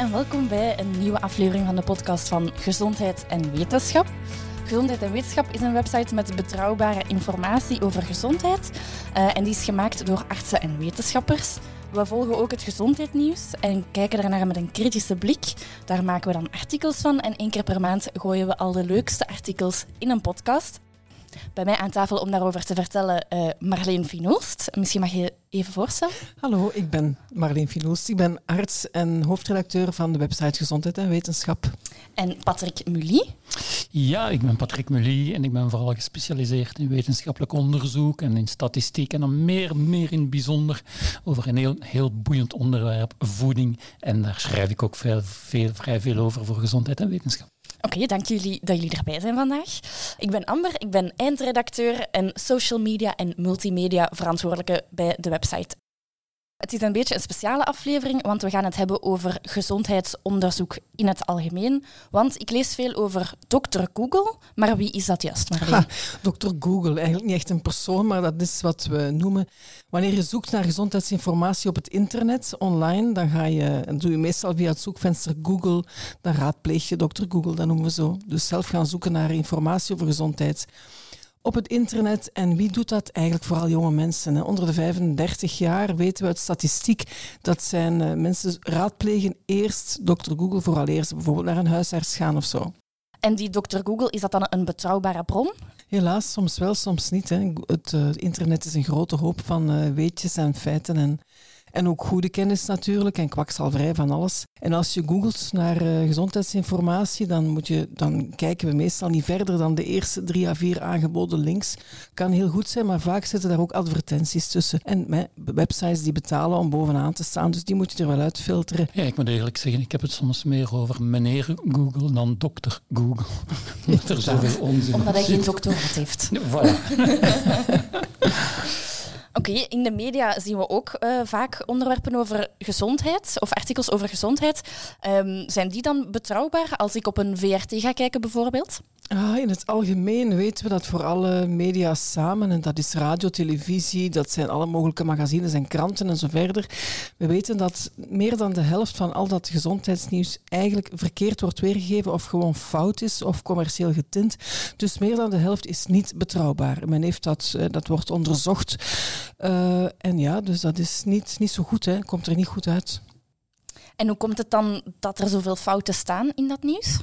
en welkom bij een nieuwe aflevering van de podcast van Gezondheid en Wetenschap. Gezondheid en Wetenschap is een website met betrouwbare informatie over gezondheid. Uh, en die is gemaakt door artsen en wetenschappers. We volgen ook het gezondheidsnieuws en kijken daarnaar met een kritische blik. Daar maken we dan artikels van en één keer per maand gooien we al de leukste artikels in een podcast. Bij mij aan tafel om daarover te vertellen uh, Marleen Finoost. Misschien mag je even voorstellen. Hallo, ik ben Marleen Finoost. Ik ben arts en hoofdredacteur van de website Gezondheid en Wetenschap. En Patrick Mully. Ja, ik ben Patrick Mully en ik ben vooral gespecialiseerd in wetenschappelijk onderzoek en in statistiek en dan meer, meer in het bijzonder over een heel, heel boeiend onderwerp, voeding. En daar schrijf ik ook veel, veel, vrij veel over voor gezondheid en wetenschap. Oké, dank jullie dat jullie erbij zijn vandaag. Ik ben Amber, ik ben eindredacteur en social media en multimedia verantwoordelijke bij de website het is een beetje een speciale aflevering, want we gaan het hebben over gezondheidsonderzoek in het algemeen. Want ik lees veel over Dr. Google, maar wie is dat juist, Marleen? Dr. Google, eigenlijk niet echt een persoon, maar dat is wat we noemen. Wanneer je zoekt naar gezondheidsinformatie op het internet, online, dan ga je, doe je meestal via het zoekvenster Google, dan raadpleeg je Dr. Google, dat noemen we zo. Dus zelf gaan zoeken naar informatie over gezondheid op het internet. En wie doet dat? Eigenlijk vooral jonge mensen. Onder de 35 jaar weten we uit statistiek dat zijn eh, mensen raadplegen eerst dokter Google vooraleer ze bijvoorbeeld naar een huisarts gaan of zo. En die dokter Google, is dat dan een betrouwbare bron? Helaas, soms wel, soms niet. Hè. Het uh, internet is een grote hoop van uh, weetjes en feiten en en ook goede kennis natuurlijk en kwakzalverij van alles. En als je googelt naar uh, gezondheidsinformatie, dan, moet je, dan kijken we meestal niet verder dan de eerste drie à vier aangeboden links. Kan heel goed zijn, maar vaak zitten daar ook advertenties tussen. En websites die betalen om bovenaan te staan, dus die moet je er wel uitfilteren. Ja, ik moet eerlijk zeggen, ik heb het soms meer over meneer Google dan dokter Google. Omdat er zoveel onzin Omdat hij geen doctoraat heeft. Voilà. In de media zien we ook uh, vaak onderwerpen over gezondheid of artikels over gezondheid. Um, zijn die dan betrouwbaar als ik op een VRT ga kijken bijvoorbeeld? Ah, in het algemeen weten we dat voor alle media samen, en dat is radio, televisie, dat zijn alle mogelijke magazines en kranten en zo verder. We weten dat meer dan de helft van al dat gezondheidsnieuws eigenlijk verkeerd wordt weergegeven of gewoon fout is of commercieel getint. Dus meer dan de helft is niet betrouwbaar. Men heeft dat, eh, dat wordt onderzocht. Uh, en ja, dus dat is niet, niet zo goed, hè. komt er niet goed uit. En hoe komt het dan dat er zoveel fouten staan in dat nieuws?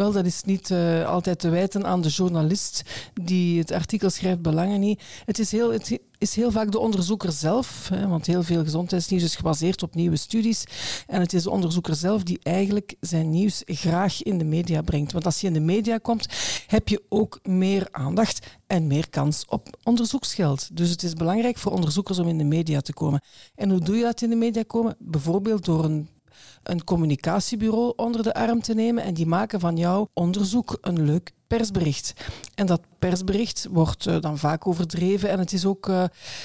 Wel, dat is niet uh, altijd te wijten aan de journalist die het artikel schrijft, belangen niet. Het is heel, het is heel vaak de onderzoeker zelf, hè, want heel veel gezondheidsnieuws is gebaseerd op nieuwe studies. En het is de onderzoeker zelf die eigenlijk zijn nieuws graag in de media brengt. Want als je in de media komt, heb je ook meer aandacht en meer kans op onderzoeksgeld. Dus het is belangrijk voor onderzoekers om in de media te komen. En hoe doe je dat in de media komen? Bijvoorbeeld door een een communicatiebureau onder de arm te nemen en die maken van jouw onderzoek een leuk persbericht. En dat persbericht wordt uh, dan vaak overdreven. En het is ook, uh,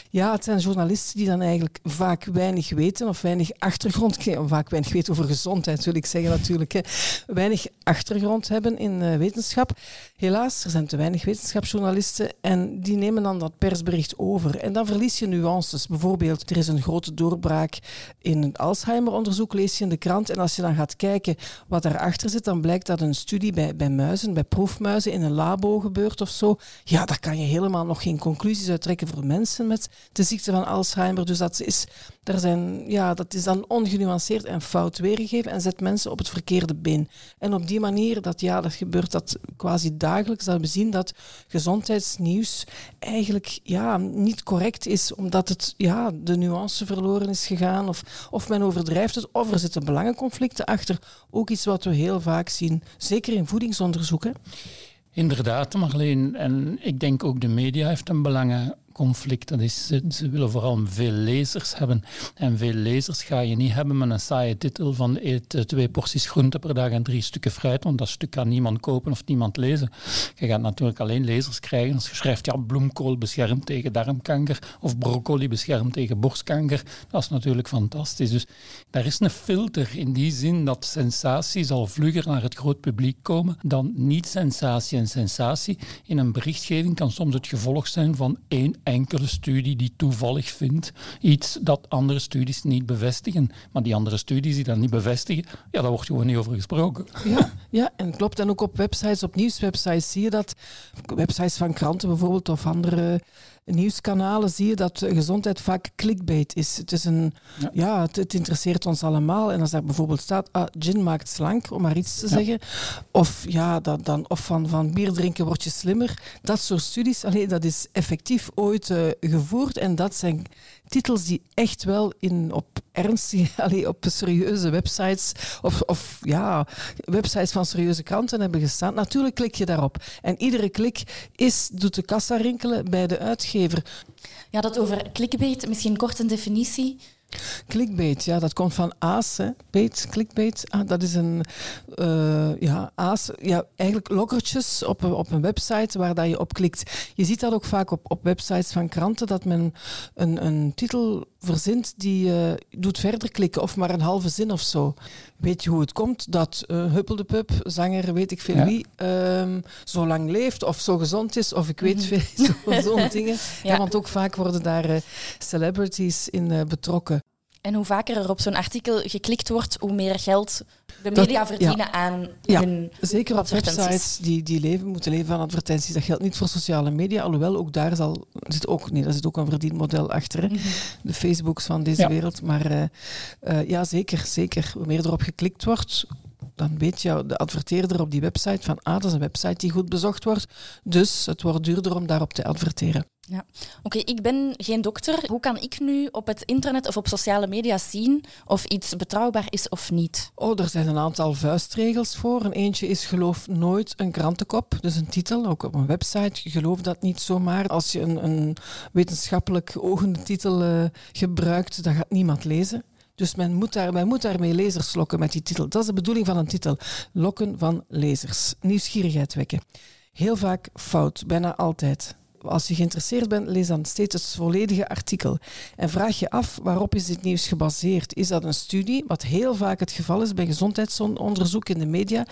ja, het zijn journalisten die dan eigenlijk vaak weinig weten of weinig achtergrond, vaak weinig weten over gezondheid, wil ik zeggen natuurlijk, hè. weinig achtergrond hebben in uh, wetenschap. Helaas, er zijn te weinig wetenschapsjournalisten en die nemen dan dat persbericht over. En dan verlies je nuances. Bijvoorbeeld, er is een grote doorbraak in een Alzheimer-onderzoek, lees je in de krant. En als je dan gaat kijken wat daarachter zit, dan blijkt dat een studie bij, bij muizen, bij proefmuizen, in een labo gebeurt of zo, ja, daar kan je helemaal nog geen conclusies uit trekken voor mensen met de ziekte van Alzheimer. Dus dat is, daar zijn, ja, dat is dan ongenuanceerd en fout weergegeven en zet mensen op het verkeerde been. En op die manier, dat, ja, dat gebeurt dat quasi dagelijks, dat we zien dat gezondheidsnieuws eigenlijk ja, niet correct is, omdat het, ja, de nuance verloren is gegaan of, of men overdrijft het, of er zitten belangenconflicten achter. Ook iets wat we heel vaak zien, zeker in voedingsonderzoeken. Inderdaad, Marleen. En ik denk ook de media heeft een belangen conflict. Dat is, ze, willen vooral veel lezers hebben. En veel lezers ga je niet hebben met een saaie titel van eet eh, twee porties groente per dag en drie stukken fruit, want dat stuk kan niemand kopen of niemand lezen. Je gaat natuurlijk alleen lezers krijgen als je schrijft, ja, bloemkool beschermt tegen darmkanker of broccoli beschermt tegen borstkanker. Dat is natuurlijk fantastisch. Dus daar is een filter in die zin dat sensatie zal vlugger naar het groot publiek komen dan niet-sensatie. En sensatie in een berichtgeving kan soms het gevolg zijn van één enkele studie die toevallig vindt iets dat andere studies niet bevestigen. Maar die andere studies die dat niet bevestigen, ja, daar wordt gewoon niet over gesproken. Ja, ja, en klopt. En ook op websites, op nieuwswebsites zie je dat. Websites van kranten bijvoorbeeld of andere nieuwskanalen zie je dat gezondheid vaak clickbait is. Het, is een, ja. het, het, interesseert ons allemaal. En als daar bijvoorbeeld staat, ah, gin maakt slank, om maar iets te zeggen. Of, ja, dat, dan, of van, van bier drinken word je slimmer. Dat soort studies, alleen, dat is effectief ooit uh, gevoerd. En dat zijn titels die echt wel in, op ernstige, op serieuze websites of, of ja, websites van serieuze kranten hebben gestaan. Natuurlijk klik je daarop. En iedere klik is, doet de kassa rinkelen bij de uitgever. Ja, dat over clickbait, misschien kort een definitie. Clickbait, ja, dat komt van aas. Hè. Bait, clickbait, ah, dat is een uh, ja, aas. Ja, eigenlijk lokkertjes op, op een website waar dat je op klikt. Je ziet dat ook vaak op, op websites van kranten, dat men een, een titel verzint die uh, doet verder klikken, of maar een halve zin of zo. Weet je hoe het komt dat uh, Huppel de Pup, zanger, weet ik veel wie, um, zo lang leeft of zo gezond is, of ik weet mhm. veel, zo'n dingen. Ja. want ook vaak worden daar uh, celebrities in betrokken. En hoe vaker er op zo'n artikel geklikt wordt, hoe meer geld de media verdienen aan ja, hun Zeker op websites die, die leven, moeten leven van advertenties. Dat geldt niet voor sociale media, alhoewel ook daar zal, zit ook, nee, daar zit ook een verdienmodel achter. Mhm. De Facebooks van deze wereld. Maar uh, uh, ja, zeker, zeker. Hoe meer erop geklikt wordt, dan weet je, de adverteerder op die website van ah, dat is een website die goed bezocht wordt. Dus het wordt duurder om daarop te adverteren. Ja, oké, ik ben geen dokter. Hoe kan ik nu op het internet of op sociale media zien of iets betrouwbaar is of niet? Oh, er zijn een aantal vuistregels voor. Een eentje is geloof nooit een krantenkop, dus een titel, ook op een website. Geloof dat niet zomaar. Als je een, een wetenschappelijk ogende titel uh, gebruikt, dan gaat niemand lezen. Dus men moet, daar, men moet daarmee lezers lokken met die titel. Dat is de bedoeling van een titel. Lokken van lezers. Nieuwsgierigheid wekken. Heel vaak fout, bijna altijd als je geïnteresseerd bent, lees dan steeds het volledige artikel. En vraag je af waarop is dit nieuws gebaseerd. Is dat een studie, wat heel vaak het geval is bij gezondheidsonderzoek in de media,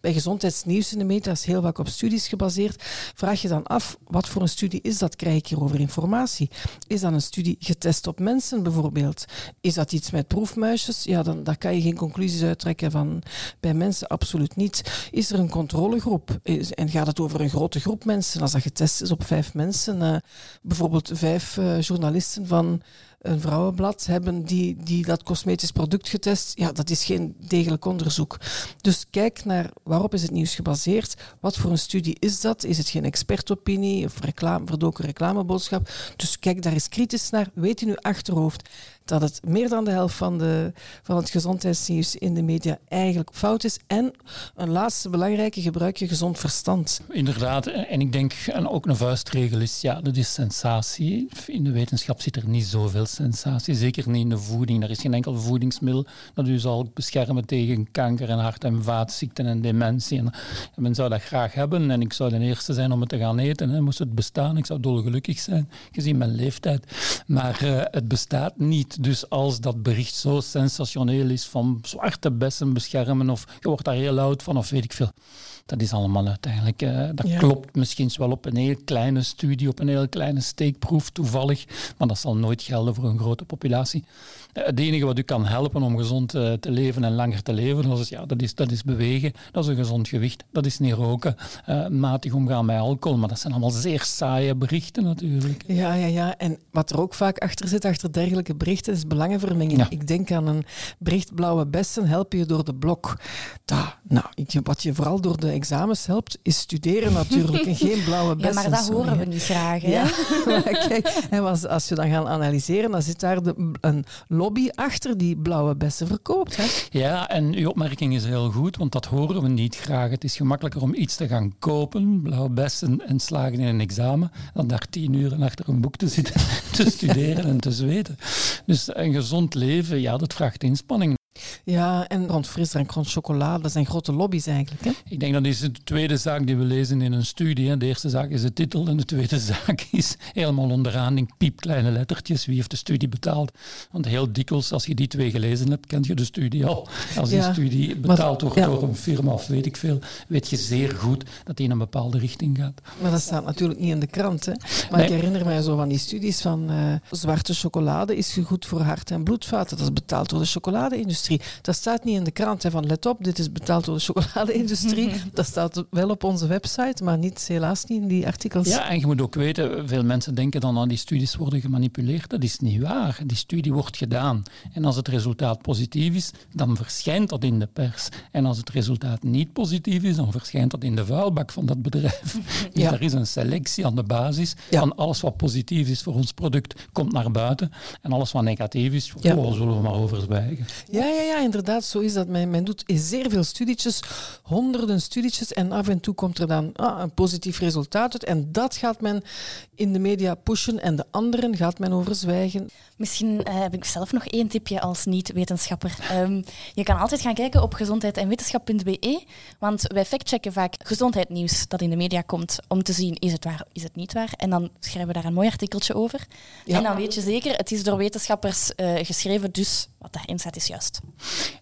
bij gezondheidsnieuws in de media, is heel vaak op studies gebaseerd. Vraag je dan af, wat voor een studie is dat? Krijg ik hierover informatie? Is dat een studie getest op mensen bijvoorbeeld? Is dat iets met proefmuisjes? Ja, dan daar kan je geen conclusies uittrekken van bij mensen, absoluut niet. Is er een controlegroep? en gaat het over een grote groep mensen als dat getest is op vijf mensen? Mensen, uh, bijvoorbeeld vijf uh, journalisten van een vrouwenblad hebben die, die dat cosmetisch product getest. Ja, dat is geen degelijk onderzoek. Dus kijk naar waarop is het nieuws gebaseerd. Wat voor een studie is dat? Is het geen expertopinie of reclame, verdoken reclameboodschap? Dus kijk daar eens kritisch naar. Weet in uw achterhoofd dat het meer dan de helft van, de, van het gezondheidsnieuws in de media eigenlijk fout is. En een laatste belangrijke, gebruik je gezond verstand. Inderdaad, en ik denk, en ook een vuistregel is, ja, dat is sensatie. In de wetenschap zit er niet zoveel sensatie, zeker niet in de voeding. Er is geen enkel voedingsmiddel dat u zal beschermen tegen kanker en hart- en vaatziekten en dementie. En men zou dat graag hebben en ik zou de eerste zijn om het te gaan eten. Hè. Moest het bestaan, ik zou dolgelukkig zijn, gezien mijn leeftijd. Maar uh, het bestaat niet. Dus als dat bericht zo sensationeel is van zwarte bessen beschermen of je wordt daar heel oud van of weet ik veel. Dat is allemaal uiteindelijk, uh, dat klopt misschien wel op een heel kleine studie, op een heel kleine steekproef toevallig, maar dat zal nooit gelden voor een grote populatie. Eh, het enige wat u kan helpen om gezond uh, te leven en langer te leven, dat is, ja, dat, is, dat is bewegen, dat is een gezond gewicht, dat is niet roken, uh, matig omgaan met alcohol, maar dat zijn allemaal zeer saaie berichten natuurlijk. Ja, ja, ja. En wat er ook vaak achter zit, achter dergelijke berichten, is belangenvermenging. Ik denk aan een bericht blauwe bessen helpen je door de blok. Da, nou, wat je vooral door de examens helpt, is studeren natuurlijk en geen blauwe bessen. Ja, maar dat horen we niet graag. Hè? Ja, kijk, en als, als je dan gaat analyseren, dan zit daar een lobby achter die blauwe bessen verkoopt. Hè? Ja, en uw opmerking is heel goed, want dat horen we niet graag. Het is gemakkelijker om iets te gaan kopen, blauwe bessen, en slagen in een examen, dan daar tien uur achter een boek te zitten, te studeren en te zweten. Dus een gezond leven, ja, dat vraagt inspanning. Ja, en rond frisdrank, rond chocolade, dat zijn grote lobby's eigenlijk. Hè? Ik denk dat is de tweede zaak die we lezen in een studie. Hè. De eerste zaak is de titel en de tweede zaak is helemaal onderaan in piepkleine lettertjes. Wie heeft de studie betaald? Want heel dikwijls, als je die twee gelezen hebt, kent je de studie al. Als die Ja, studie betaald wordt ja. door een firma of weet ik veel, weet je zeer goed dat die in een bepaalde richting gaat. Maar dat staat natuurlijk niet in de krant. Hè? Maar Nee. ik herinner mij zo van die studies van eh, zwarte chocolade is goed voor hart- en bloedvaten. Dat is betaald door de chocolade-industrie. Dat staat niet in de krant. Hè, van let op, dit is betaald door de chocolade-industrie. dat staat wel op onze website, maar niet, helaas niet in die artikels. Ja, en je moet ook weten, veel mensen denken dan aan die studies worden gemanipuleerd. Dat is niet waar. Die studie wordt gedaan. En als het resultaat positief is, dan verschijnt dat in de pers. En als het resultaat niet positief is, dan verschijnt dat in de vuilbak van dat bedrijf. Dus Ja. er is een selectie aan de basis Ja. van alles wat positief is voor ons product, komt naar buiten. En alles wat negatief is, Ja. oh, zullen we maar over zwijgen. Ja, ja, ja, inderdaad, zo is dat. Men, men doet zeer veel studietjes, honderden studietjes, en af en toe komt er dan ah, een positief resultaat uit. En dat gaat men in de media pushen, en de anderen gaat men overzwijgen. Misschien eh, heb ik zelf nog één tipje als niet-wetenschapper. Ehm, je kan altijd gaan kijken op gezondheid en wetenschap.be, want wij factchecken vaak gezondheidsnieuws dat in de media komt, om te zien is het waar, is het niet waar. En dan schrijven we daar een mooi artikeltje over. Ja. En dan weet je zeker, het is door wetenschappers eh, geschreven, dus wat daarin staat is juist.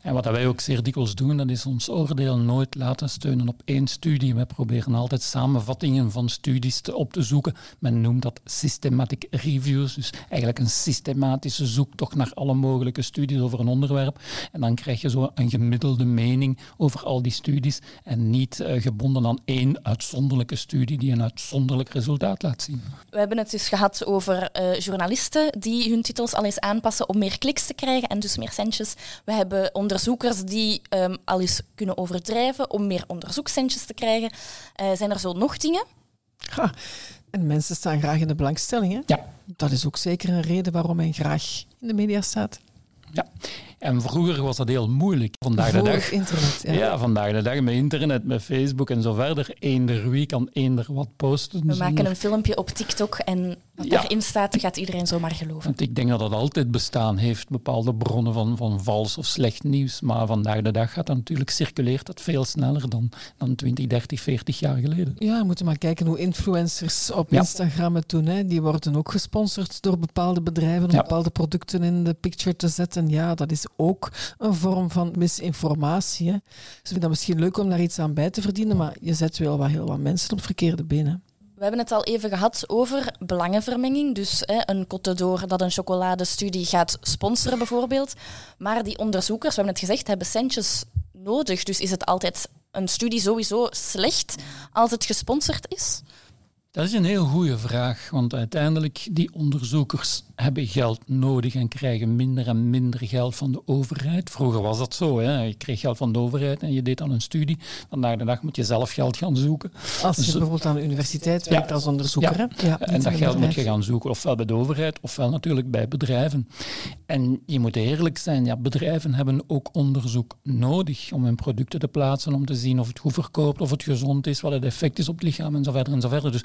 En wat wij ook zeer dikwijls doen, dat is ons oordeel nooit laten steunen op één studie. We proberen altijd samenvattingen van studies te, op te zoeken. Men noemt dat systematic reviews, dus eigenlijk een systematische zoektocht naar alle mogelijke studies over een onderwerp. En dan krijg je zo een gemiddelde mening over al die studies en niet eh, gebonden aan één uitzonderlijke studie die een uitzonderlijk resultaat laat zien. We hebben het dus gehad over eh, journalisten die hun titels al eens aanpassen om meer kliks te krijgen en dus meer centjes. We hebben onderzoekers die ehm, al eens kunnen overdrijven om meer onderzoekscentjes te krijgen. Eh, zijn er zo nog dingen? Ha. En mensen staan graag in de belangstelling. Hè? Ja, Dat is ook zeker een reden waarom men graag in de media staat. ja. En vroeger was dat heel moeilijk. Vandaag de dag internet. Ja. Ja. vandaag de dag met internet, met Facebook en zo verder. Eender wie kan eender wat posten. We zonder- maken een filmpje op TikTok en wat Ja. daarin staat, gaat iedereen zomaar geloven. Want ik denk dat dat altijd bestaan heeft, bepaalde bronnen van, van vals of slecht nieuws. Maar vandaag de dag gaat dat natuurlijk, circuleert dat veel sneller dan, dan 20, 30, 40 jaar geleden. Ja, we moeten maar kijken hoe influencers op Ja. Instagram het doen. Hè. Die worden ook gesponsord door bepaalde bedrijven om Ja. bepaalde producten in de picture te zetten. Ja, dat is ook een vorm van misinformatie. Ze vinden dat misschien leuk om daar iets aan bij te verdienen, maar je zet wel wat, heel wat mensen op verkeerde benen. We hebben het al even gehad over belangenvermenging. Dus hè, een Côte dat een chocoladestudie gaat sponsoren bijvoorbeeld. Maar die onderzoekers, we hebben het gezegd, hebben centjes nodig. Dus is het altijd een studie sowieso slecht als het gesponsord is? Dat is een heel goede vraag, want uiteindelijk die onderzoekers hebben geld nodig en krijgen minder en minder geld van de overheid. Vroeger was dat zo, hè? je kreeg geld van de overheid en je deed dan een studie. Vandaag de dag moet je zelf geld gaan zoeken. Als je Dus- bijvoorbeeld aan de universiteit Ja. werkt als onderzoeker. Ja. En dat geld moet je gaan zoeken, ofwel bij de overheid, ofwel natuurlijk bij bedrijven. En je moet eerlijk zijn, ja, bedrijven hebben ook onderzoek nodig om hun producten te plaatsen, om te zien of het goed verkoopt, of het gezond is, wat het effect is op het lichaam en zo verder en zo verder. Dus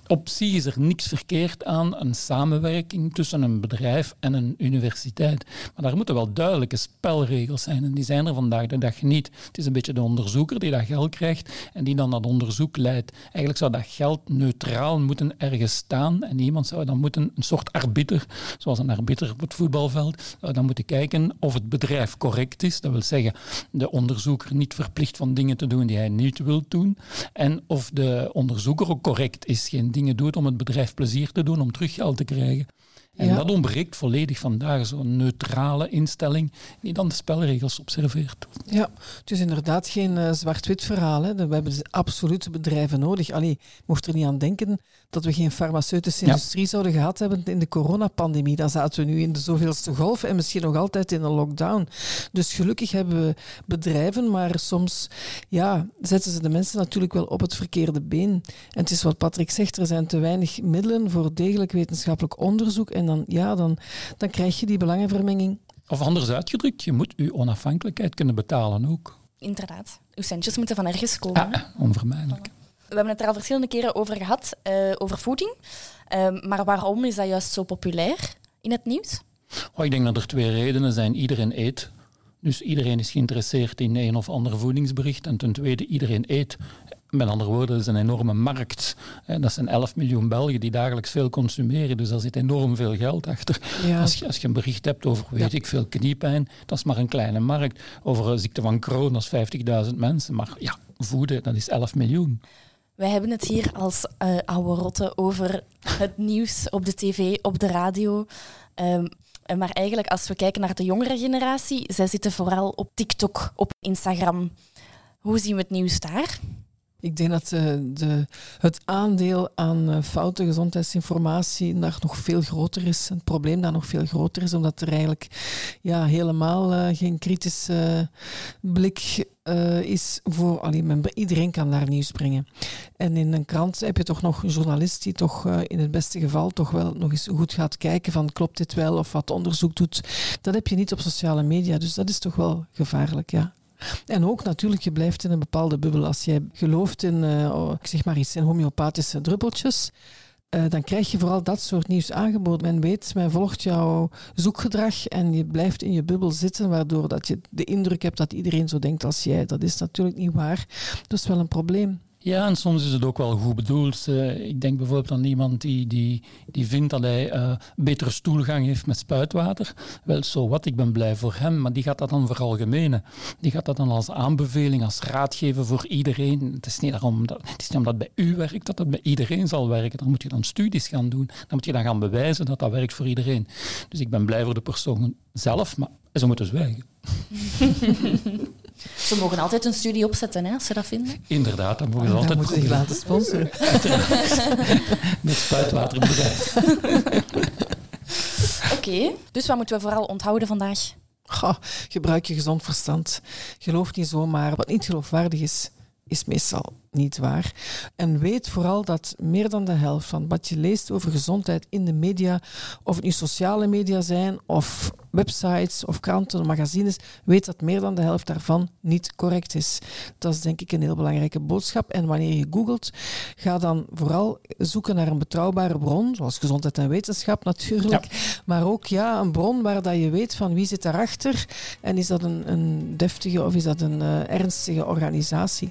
op zich is er niks verkeerd aan een samenwerking tussen een bedrijf en een universiteit. Maar daar moeten wel duidelijke spelregels zijn en die zijn er vandaag de dag niet. Het is een beetje de onderzoeker die dat geld krijgt en die dan dat onderzoek leidt. Eigenlijk zou dat geld neutraal moeten ergens staan en iemand zou dan moeten, een soort arbiter, zoals een arbiter op het voetbalveld, zou dan moeten kijken of het bedrijf correct is. Dat wil zeggen, de onderzoeker niet verplicht van dingen te doen die hij niet wil doen. En of de onderzoeker ook correct is, geen doet om het bedrijf plezier te doen, om terug geld te krijgen. En Ja. dat ontbreekt volledig vandaag, zo'n neutrale instelling die dan de spelregels observeert. Ja, het is inderdaad geen eh, zwart-wit verhaal. Hè. We hebben absolute bedrijven nodig. Allee, mocht er niet aan denken dat we geen farmaceutische Ja. industrie zouden gehad hebben in de coronapandemie. Dan zaten we nu in de zoveelste golf en misschien nog altijd in een lockdown. Dus gelukkig hebben we bedrijven, maar soms ja, zetten ze de mensen natuurlijk wel op het verkeerde been. En het is wat Patrick zegt, er zijn te weinig middelen voor degelijk wetenschappelijk onderzoek. En dan, ja, dan, dan krijg je die belangenvermenging. Of anders uitgedrukt, je moet je onafhankelijkheid kunnen betalen ook. Inderdaad. Uw centjes moeten van ergens komen. hè? Ah, onvermijdelijk. We hebben het er al verschillende keren over gehad, eh, over voeding. Ehm, maar waarom is dat juist zo populair in het nieuws? Oh, ik denk dat er twee redenen zijn. Iedereen eet. Dus iedereen is geïnteresseerd in een of ander voedingsbericht. En ten tweede, iedereen eet. Met andere woorden, dat is een enorme markt. Dat zijn 11 miljoen Belgen die dagelijks veel consumeren. Dus daar zit enorm veel geld achter. Als, je, als je een bericht hebt over, weet ik veel, kniepijn, dat is maar een kleine markt. Over een ziekte van Crohn, dat is 50.000 mensen. Maar ja, voeden, dat is 11 miljoen. Wij hebben het hier als uh, oude rotten over het nieuws op de tv, op de radio. Um, maar eigenlijk, als we kijken naar de jongere generatie, zij zitten vooral op TikTok, op Instagram. Hoe zien we het nieuws daar? Ik denk dat uh, de, het aandeel aan uh, foute gezondheidsinformatie daar nog veel groter is. Het probleem daar nog veel groter is, omdat er eigenlijk ja, helemaal uh, geen kritische blik is voor alleen iedereen kan daar nieuws brengen. En in een krant heb je toch nog een journalist die toch in het beste geval toch wel nog eens goed gaat kijken van klopt dit wel of wat onderzoek doet. Dat heb je niet op sociale media, dus dat is toch wel gevaarlijk, ja. En ook natuurlijk, je blijft in een bepaalde bubbel. Als jij gelooft in, uh, oh, ik zeg maar iets, in homeopathische druppeltjes, uh, dan krijg je vooral dat soort nieuws aangeboden. Men weet, men volgt jouw zoekgedrag en je blijft in je bubbel zitten, waardoor dat je de indruk hebt dat iedereen zo denkt als jij. Dat is natuurlijk niet waar. Dat is wel een probleem. Ja, en soms is het ook wel goed bedoeld. Uh, ik denk bijvoorbeeld aan iemand die, die, die vindt dat hij uh, betere stoelgang heeft met spuitwater. Wel, zo wat, ik ben blij voor hem, maar die gaat dat dan veralgemenen. Die gaat dat dan als aanbeveling, als raad geven voor iedereen. Het is niet, daarom dat, het is niet omdat het bij u werkt dat dat bij iedereen zal werken. Dan moet je dan studies gaan doen. Dan moet je dan gaan bewijzen dat dat werkt voor iedereen. Dus ik ben blij voor de persoon zelf, maar ze moeten zwijgen. Ze mogen altijd een studie opzetten, hè, als ze dat vinden. Inderdaad, dan mogen ze altijd... moeten zich laten sponsoren. Met spuitwaterbedrijf. Oké, dus wat moeten we vooral onthouden vandaag? gebruik je gezond verstand. Geloof niet zomaar wat niet geloofwaardig is, is meestal niet waar. En weet vooral dat meer dan de helft van wat je leest over gezondheid in de media, of het nu sociale media zijn, of websites, of kranten, of magazines, weet dat meer dan de helft daarvan niet correct is. Dat is denk ik een heel belangrijke boodschap. En wanneer je googelt, ga dan vooral zoeken naar een betrouwbare bron, zoals gezondheid en wetenschap natuurlijk, maar ook ja, een bron waar dat je weet van wie zit daarachter en is dat een, een deftige of is dat een uh, ernstige organisatie.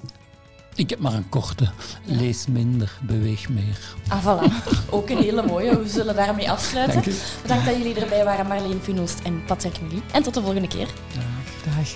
Ik heb maar een korte. Lees minder, beweeg meer. Ah, voilà. Ook een hele mooie. We zullen daarmee afsluiten. Bedankt dat jullie erbij waren, Marleen Funoost en Patrick Mully. En tot de volgende keer. Dag. Dag.